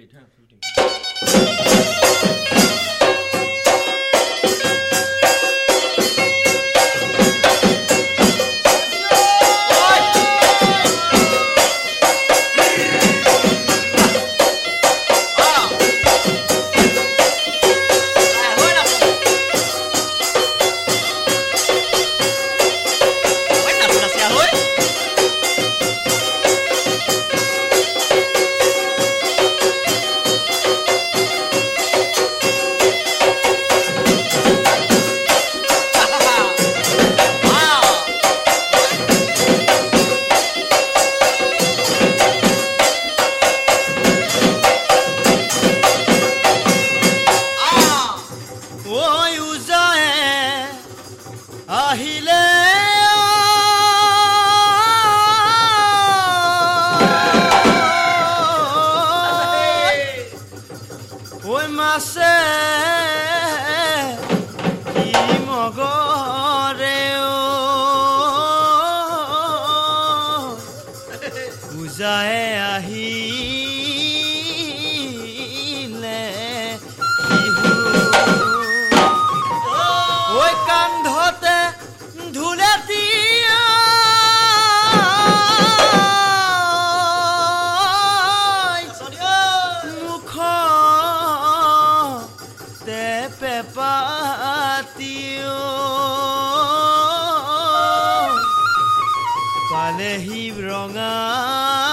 Wait, nascer. পালেহি ৰঙা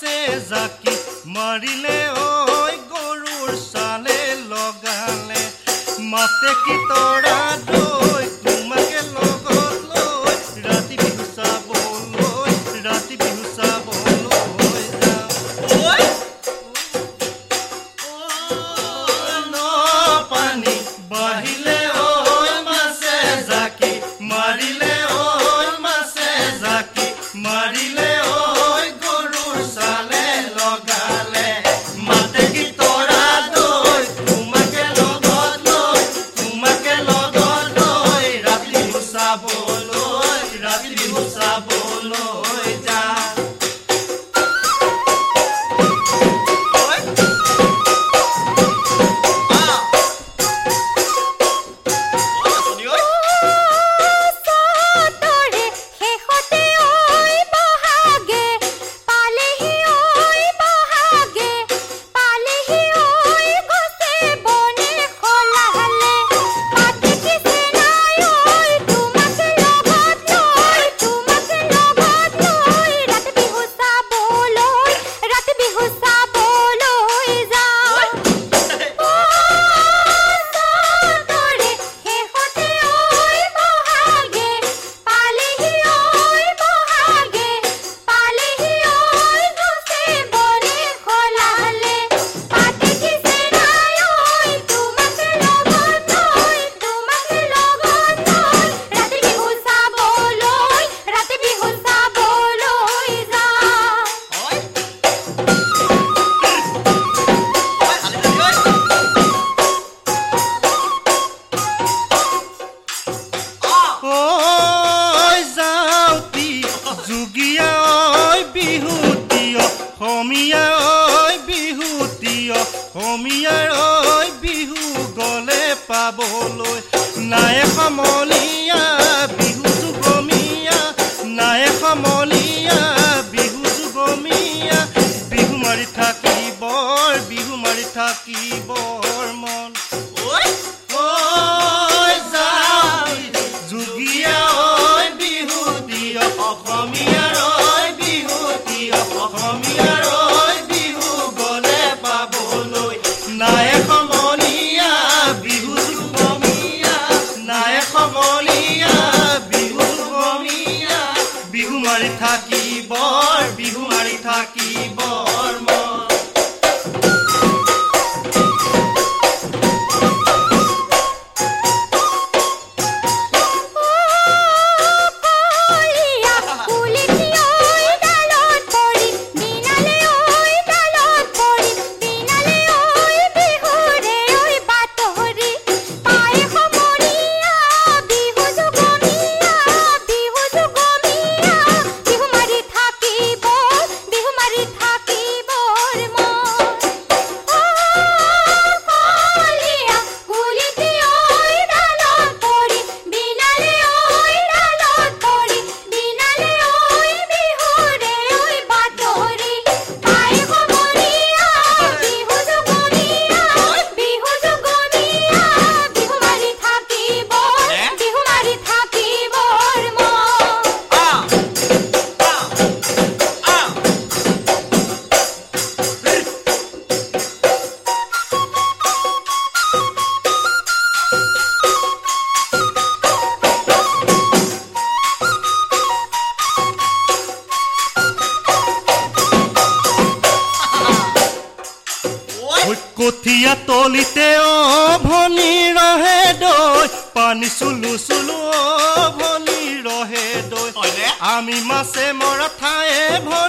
আছে জাকি মাৰিলে ঐ গৰুৰ চালে লগালে মাতে কি তৰা দৈ তোমাকে লগত লৈ ৰাতি বিহু চাবলৈ ৰাতি বিহু চাবলৈ যাওঁ সামলীয়া বিহুটো কমীয়া নাই সমলীয়া থাকি কলিতে ভনী ৰহে দৈ পানী চুলু চুলু অ ভনী ৰহে দৈ। আমি মাছে মৰা ঠায়ে ভনী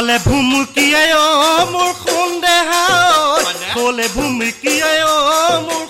কলে ভুমুকিয়াই অ মোৰ খুন দেহা কলে ভুমুকিয়াই অ মোৰ